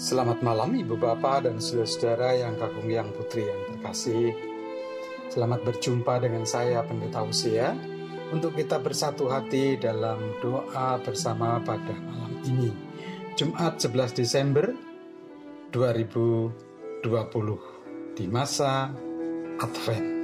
Selamat malam Ibu Bapak dan saudara-saudara yang kakung yang putri yang terkasih. Selamat berjumpa dengan saya Pendeta Usia untuk kita bersatu hati dalam doa bersama pada malam ini. Jumat 11 Desember 2020 di masa Advent.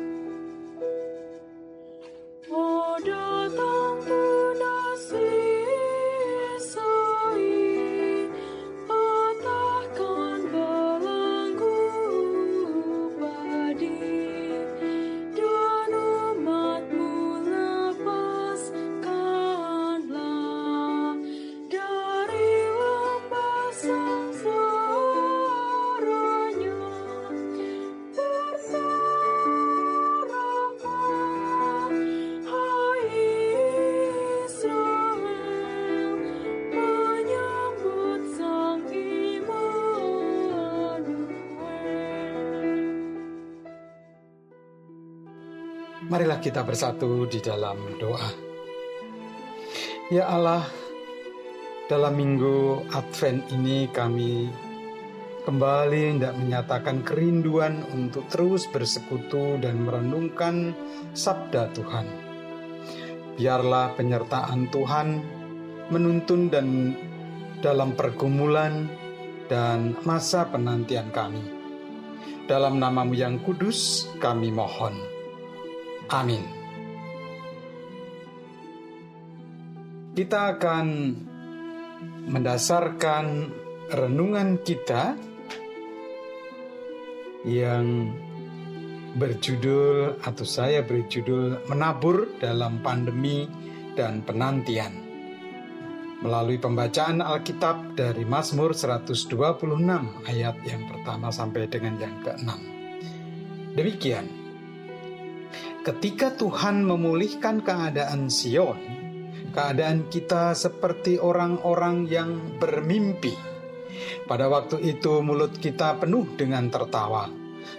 Marilah kita bersatu di dalam doa. Ya Allah, dalam minggu Advent ini kami kembali hendak menyatakan kerinduan untuk terus bersekutu dan merenungkan sabda Tuhan. Biarlah penyertaan Tuhan menuntun dan dalam pergumulan dan masa penantian kami. Dalam namamu yang kudus kami mohon. Amin. Kita akan mendasarkan renungan kita yang berjudul atau saya beri judul menabur dalam pandemi dan penantian melalui pembacaan Alkitab dari Mazmur 126 ayat yang pertama sampai dengan yang ke-6. Demikian Ketika Tuhan memulihkan keadaan Sion, keadaan kita seperti orang-orang yang bermimpi. Pada waktu itu mulut kita penuh dengan tertawa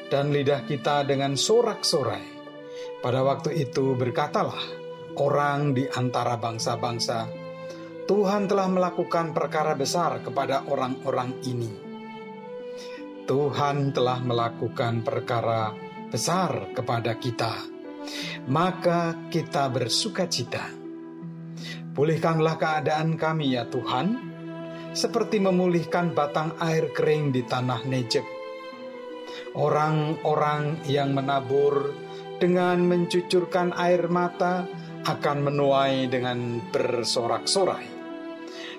dan lidah kita dengan sorak-sorai. Pada waktu itu berkatalah orang di antara bangsa-bangsa, Tuhan telah melakukan perkara besar kepada orang-orang ini. Tuhan telah melakukan perkara besar kepada kita maka kita bersuka cita. Pulihkanlah keadaan kami ya Tuhan, seperti memulihkan batang air kering di tanah Nejeb. Orang-orang yang menabur dengan mencucurkan air mata akan menuai dengan bersorak-sorai.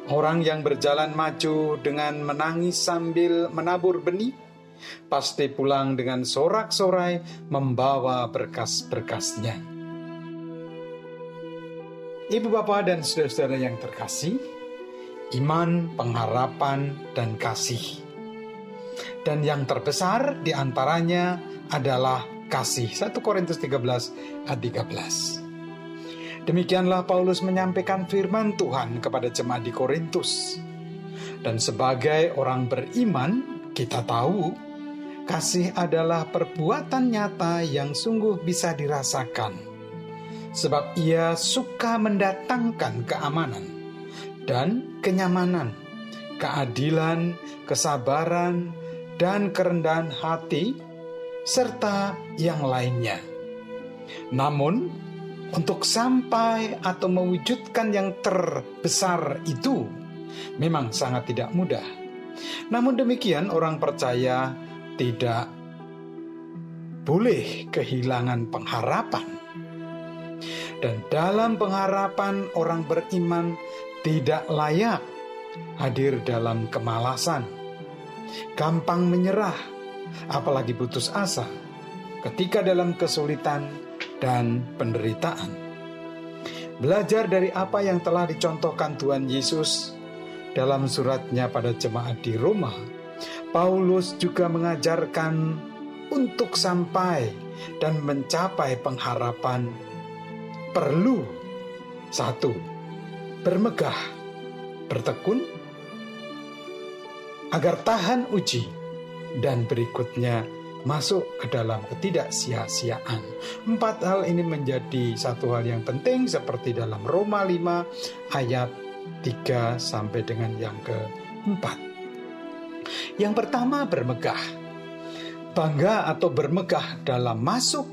Orang yang berjalan maju dengan menangis sambil menabur benih pasti pulang dengan sorak-sorai membawa berkas-berkasnya. Ibu bapak dan saudara-saudara yang terkasih, iman, pengharapan, dan kasih. Dan yang terbesar di antaranya adalah kasih. 1 Korintus 13 ayat 13. Demikianlah Paulus menyampaikan firman Tuhan kepada jemaat di Korintus. Dan sebagai orang beriman, kita tahu Kasih adalah perbuatan nyata yang sungguh bisa dirasakan, sebab ia suka mendatangkan keamanan dan kenyamanan, keadilan, kesabaran, dan kerendahan hati, serta yang lainnya. Namun, untuk sampai atau mewujudkan yang terbesar itu memang sangat tidak mudah. Namun demikian, orang percaya tidak boleh kehilangan pengharapan. Dan dalam pengharapan orang beriman tidak layak hadir dalam kemalasan, gampang menyerah, apalagi putus asa ketika dalam kesulitan dan penderitaan. Belajar dari apa yang telah dicontohkan Tuhan Yesus dalam suratnya pada jemaat di Roma Paulus juga mengajarkan untuk sampai dan mencapai pengharapan perlu satu bermegah bertekun agar tahan uji dan berikutnya masuk ke dalam ketidaksia-siaan. Empat hal ini menjadi satu hal yang penting seperti dalam Roma 5 ayat 3 sampai dengan yang keempat. Yang pertama, bermegah. Bangga atau bermegah dalam masuk,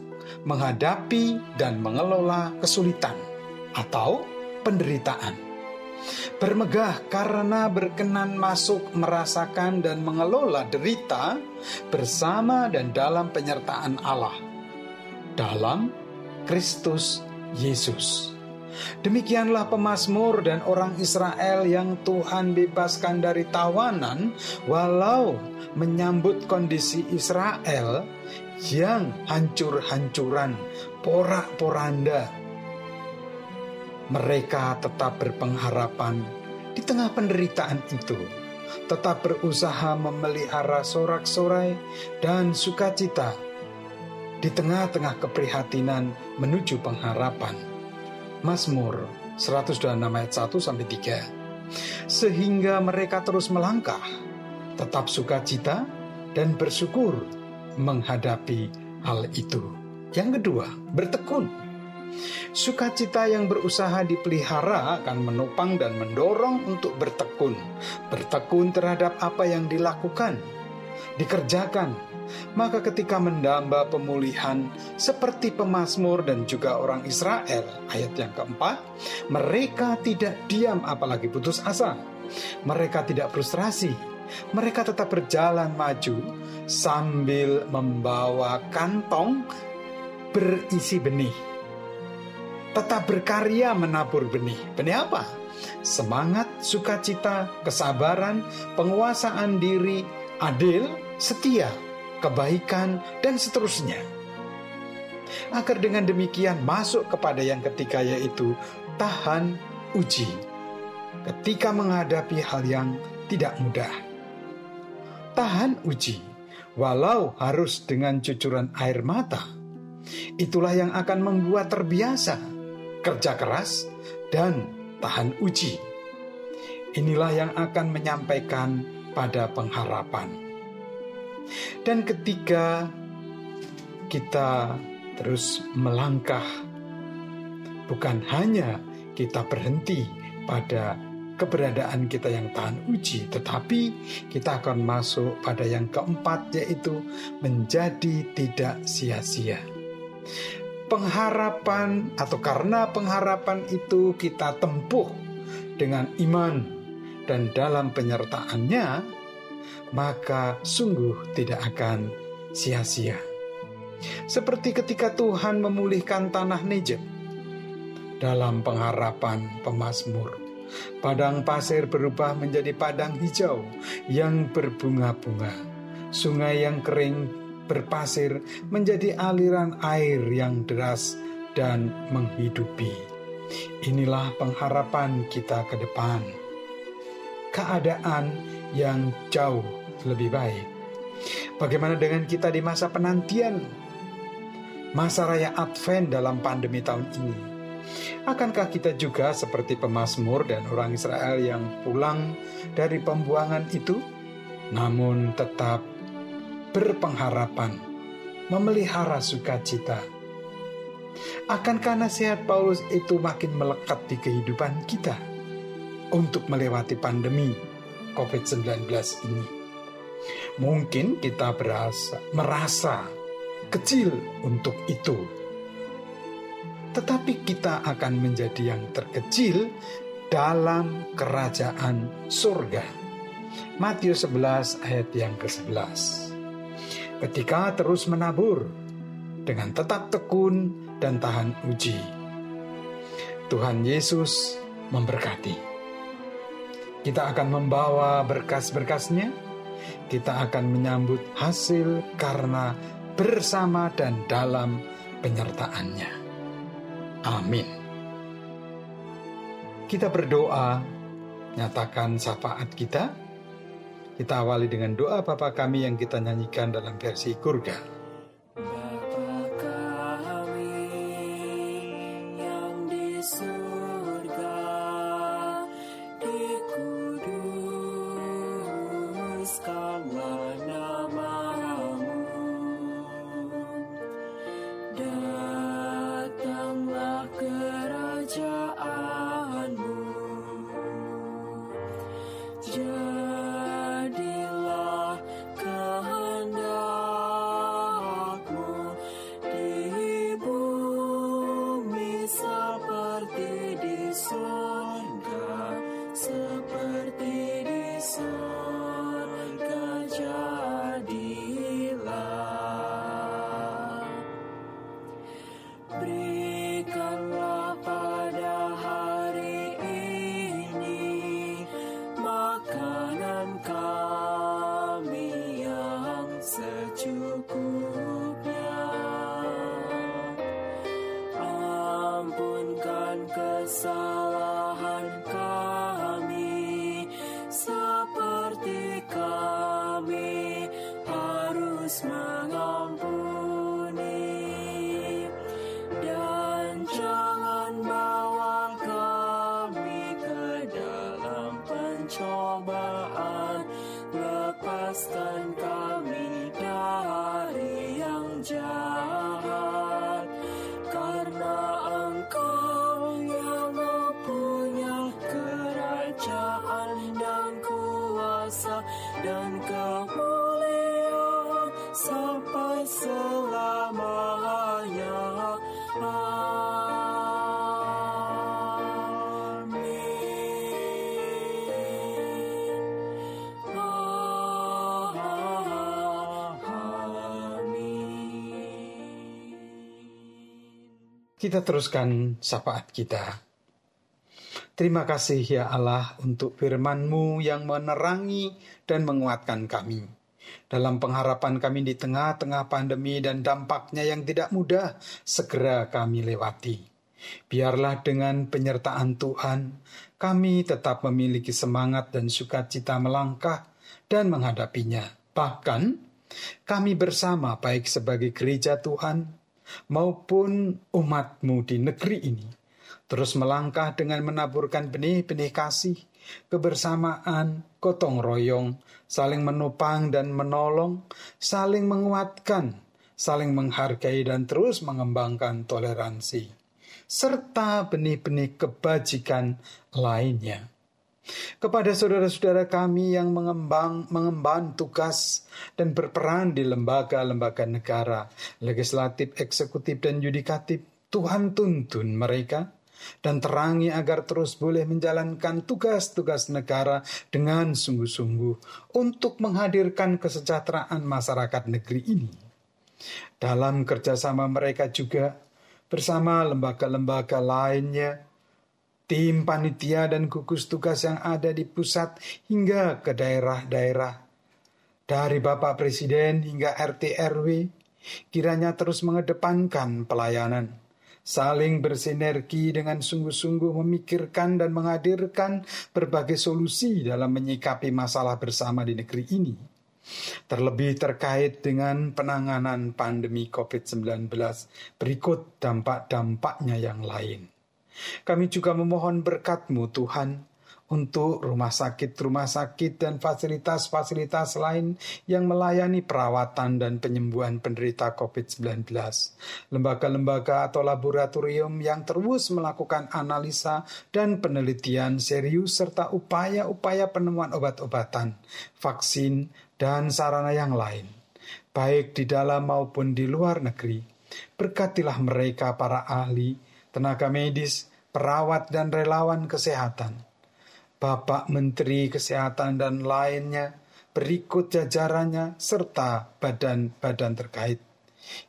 menghadapi, dan mengelola kesulitan atau penderitaan. Bermegah karena berkenan masuk, merasakan, dan mengelola derita bersama dan dalam penyertaan Allah dalam Kristus Yesus. Demikianlah pemazmur dan orang Israel yang Tuhan bebaskan dari tawanan, walau menyambut kondisi Israel yang hancur-hancuran, porak-poranda. Mereka tetap berpengharapan di tengah penderitaan itu, tetap berusaha memelihara sorak-sorai dan sukacita di tengah-tengah keprihatinan menuju pengharapan. Mazmur 126 ayat 1 sampai 3. Sehingga mereka terus melangkah, tetap sukacita dan bersyukur menghadapi hal itu. Yang kedua, bertekun. Sukacita yang berusaha dipelihara akan menopang dan mendorong untuk bertekun. Bertekun terhadap apa yang dilakukan, dikerjakan, maka ketika mendamba pemulihan seperti pemazmur dan juga orang Israel, ayat yang keempat, mereka tidak diam apalagi putus asa. Mereka tidak frustrasi. Mereka tetap berjalan maju sambil membawa kantong berisi benih. Tetap berkarya menabur benih. Benih apa? Semangat, sukacita, kesabaran, penguasaan diri, adil, setia, kebaikan, dan seterusnya. Agar dengan demikian masuk kepada yang ketiga yaitu tahan uji. Ketika menghadapi hal yang tidak mudah. Tahan uji, walau harus dengan cucuran air mata. Itulah yang akan membuat terbiasa, kerja keras, dan tahan uji. Inilah yang akan menyampaikan pada pengharapan. Dan ketika kita terus melangkah, bukan hanya kita berhenti pada keberadaan kita yang tahan uji, tetapi kita akan masuk pada yang keempat, yaitu menjadi tidak sia-sia. Pengharapan, atau karena pengharapan itu kita tempuh dengan iman, dan dalam penyertaannya maka sungguh tidak akan sia-sia. Seperti ketika Tuhan memulihkan tanah Negev dalam pengharapan pemazmur. Padang pasir berubah menjadi padang hijau yang berbunga-bunga. Sungai yang kering berpasir menjadi aliran air yang deras dan menghidupi. Inilah pengharapan kita ke depan. Keadaan yang jauh lebih baik. Bagaimana dengan kita di masa penantian, masa raya Advent dalam pandemi tahun ini? Akankah kita juga seperti pemazmur dan orang Israel yang pulang dari pembuangan itu, namun tetap berpengharapan, memelihara sukacita? Akankah nasihat Paulus itu makin melekat di kehidupan kita untuk melewati pandemi COVID-19 ini? Mungkin kita berasa merasa kecil untuk itu. Tetapi kita akan menjadi yang terkecil dalam kerajaan surga. Matius 11 ayat yang ke-11. Ketika terus menabur dengan tetap tekun dan tahan uji. Tuhan Yesus memberkati. Kita akan membawa berkas-berkasnya kita akan menyambut hasil karena bersama dan dalam penyertaannya. Amin. Kita berdoa, nyatakan syafaat kita. Kita awali dengan doa Bapa kami yang kita nyanyikan dalam versi Kurga. smile. Kita teruskan syafaat kita. Terima kasih ya Allah untuk firman-Mu yang menerangi dan menguatkan kami. Dalam pengharapan kami di tengah-tengah pandemi dan dampaknya yang tidak mudah, segera kami lewati. Biarlah dengan penyertaan Tuhan, kami tetap memiliki semangat dan sukacita melangkah dan menghadapinya. Bahkan, kami bersama baik sebagai gereja Tuhan maupun umatmu di negeri ini terus melangkah dengan menaburkan benih-benih kasih, kebersamaan, gotong royong, saling menopang dan menolong, saling menguatkan, saling menghargai dan terus mengembangkan toleransi, serta benih-benih kebajikan lainnya kepada saudara-saudara kami yang mengembang, mengemban tugas dan berperan di lembaga-lembaga negara, legislatif, eksekutif, dan yudikatif, Tuhan tuntun mereka dan terangi agar terus boleh menjalankan tugas-tugas negara dengan sungguh-sungguh untuk menghadirkan kesejahteraan masyarakat negeri ini. Dalam kerjasama mereka juga bersama lembaga-lembaga lainnya, tim panitia dan gugus tugas yang ada di pusat hingga ke daerah-daerah. Dari Bapak Presiden hingga RT RW, kiranya terus mengedepankan pelayanan, saling bersinergi dengan sungguh-sungguh memikirkan dan menghadirkan berbagai solusi dalam menyikapi masalah bersama di negeri ini. Terlebih terkait dengan penanganan pandemi COVID-19 berikut dampak-dampaknya yang lain. Kami juga memohon berkat-Mu Tuhan untuk rumah sakit-rumah sakit dan fasilitas-fasilitas lain yang melayani perawatan dan penyembuhan penderita COVID-19. Lembaga-lembaga atau laboratorium yang terus melakukan analisa dan penelitian serius serta upaya-upaya penemuan obat-obatan, vaksin, dan sarana yang lain, baik di dalam maupun di luar negeri. Berkatilah mereka para ahli, tenaga medis, perawat dan relawan kesehatan, Bapak Menteri Kesehatan dan lainnya, berikut jajarannya serta badan-badan terkait.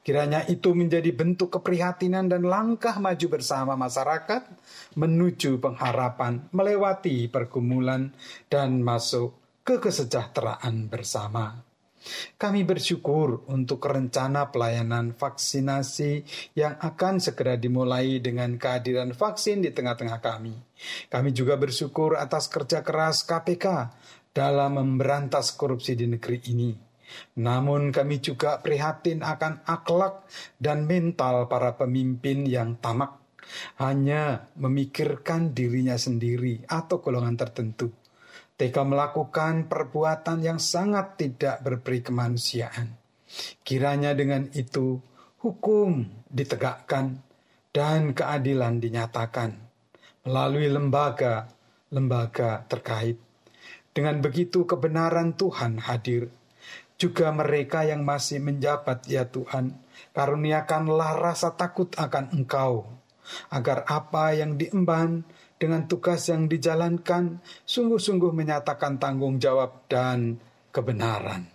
Kiranya itu menjadi bentuk keprihatinan dan langkah maju bersama masyarakat menuju pengharapan, melewati pergumulan, dan masuk ke kesejahteraan bersama. Kami bersyukur untuk rencana pelayanan vaksinasi yang akan segera dimulai dengan kehadiran vaksin di tengah-tengah kami. Kami juga bersyukur atas kerja keras KPK dalam memberantas korupsi di negeri ini. Namun kami juga prihatin akan akhlak dan mental para pemimpin yang tamak hanya memikirkan dirinya sendiri atau golongan tertentu tega melakukan perbuatan yang sangat tidak berperi kemanusiaan. Kiranya dengan itu hukum ditegakkan dan keadilan dinyatakan melalui lembaga-lembaga terkait. Dengan begitu kebenaran Tuhan hadir. Juga mereka yang masih menjabat ya Tuhan, karuniakanlah rasa takut akan Engkau, agar apa yang diemban dengan tugas yang dijalankan sungguh-sungguh menyatakan tanggung jawab dan kebenaran.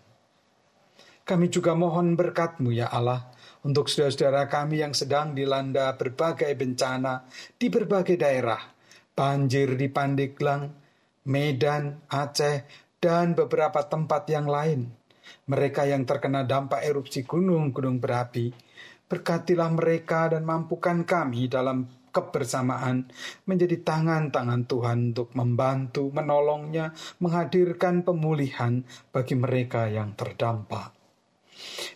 Kami juga mohon berkat-Mu ya Allah untuk saudara-saudara kami yang sedang dilanda berbagai bencana di berbagai daerah, banjir di Pandeglang, Medan, Aceh, dan beberapa tempat yang lain. Mereka yang terkena dampak erupsi gunung-gunung berapi, berkatilah mereka dan mampukan kami dalam kebersamaan menjadi tangan-tangan Tuhan untuk membantu, menolongnya, menghadirkan pemulihan bagi mereka yang terdampak.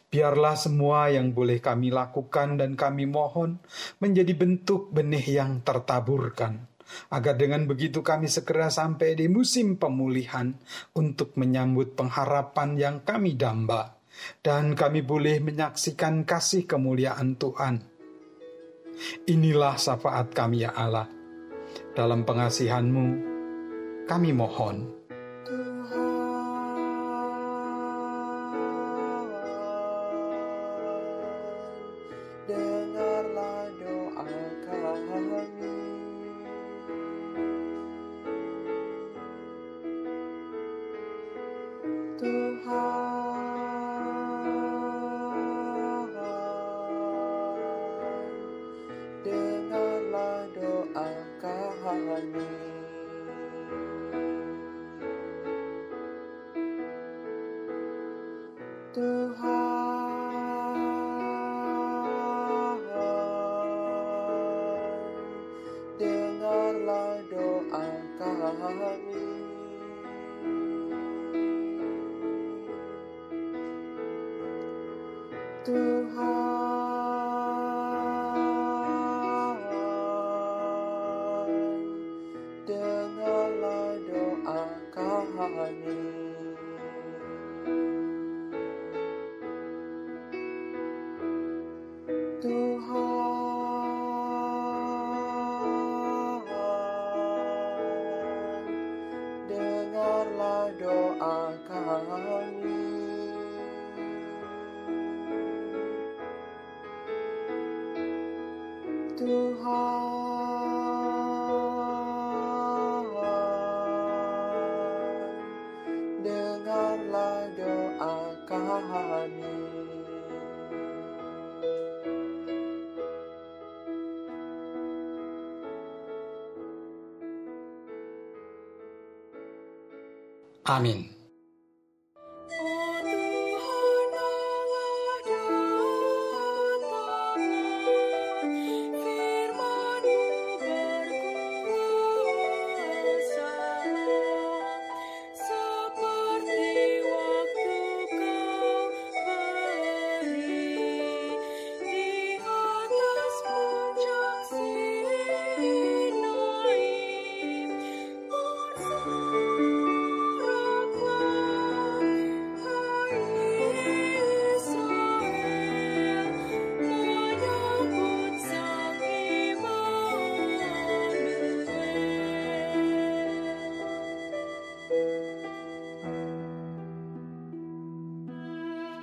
Biarlah semua yang boleh kami lakukan dan kami mohon menjadi bentuk benih yang tertaburkan, agar dengan begitu kami segera sampai di musim pemulihan untuk menyambut pengharapan yang kami damba, dan kami boleh menyaksikan kasih kemuliaan Tuhan. Inilah syafaat kami ya Allah. Dalam pengasihanmu, kami mohon. heart. doa kami Amin.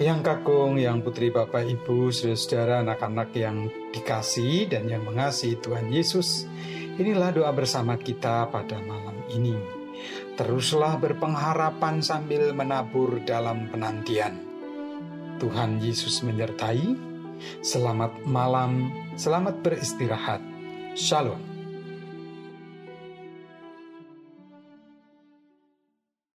Yang kakung, yang putri bapak ibu, saudara-saudara, anak-anak yang dikasih dan yang mengasihi Tuhan Yesus, inilah doa bersama kita pada malam ini. Teruslah berpengharapan sambil menabur dalam penantian. Tuhan Yesus menyertai. Selamat malam, selamat beristirahat. Shalom.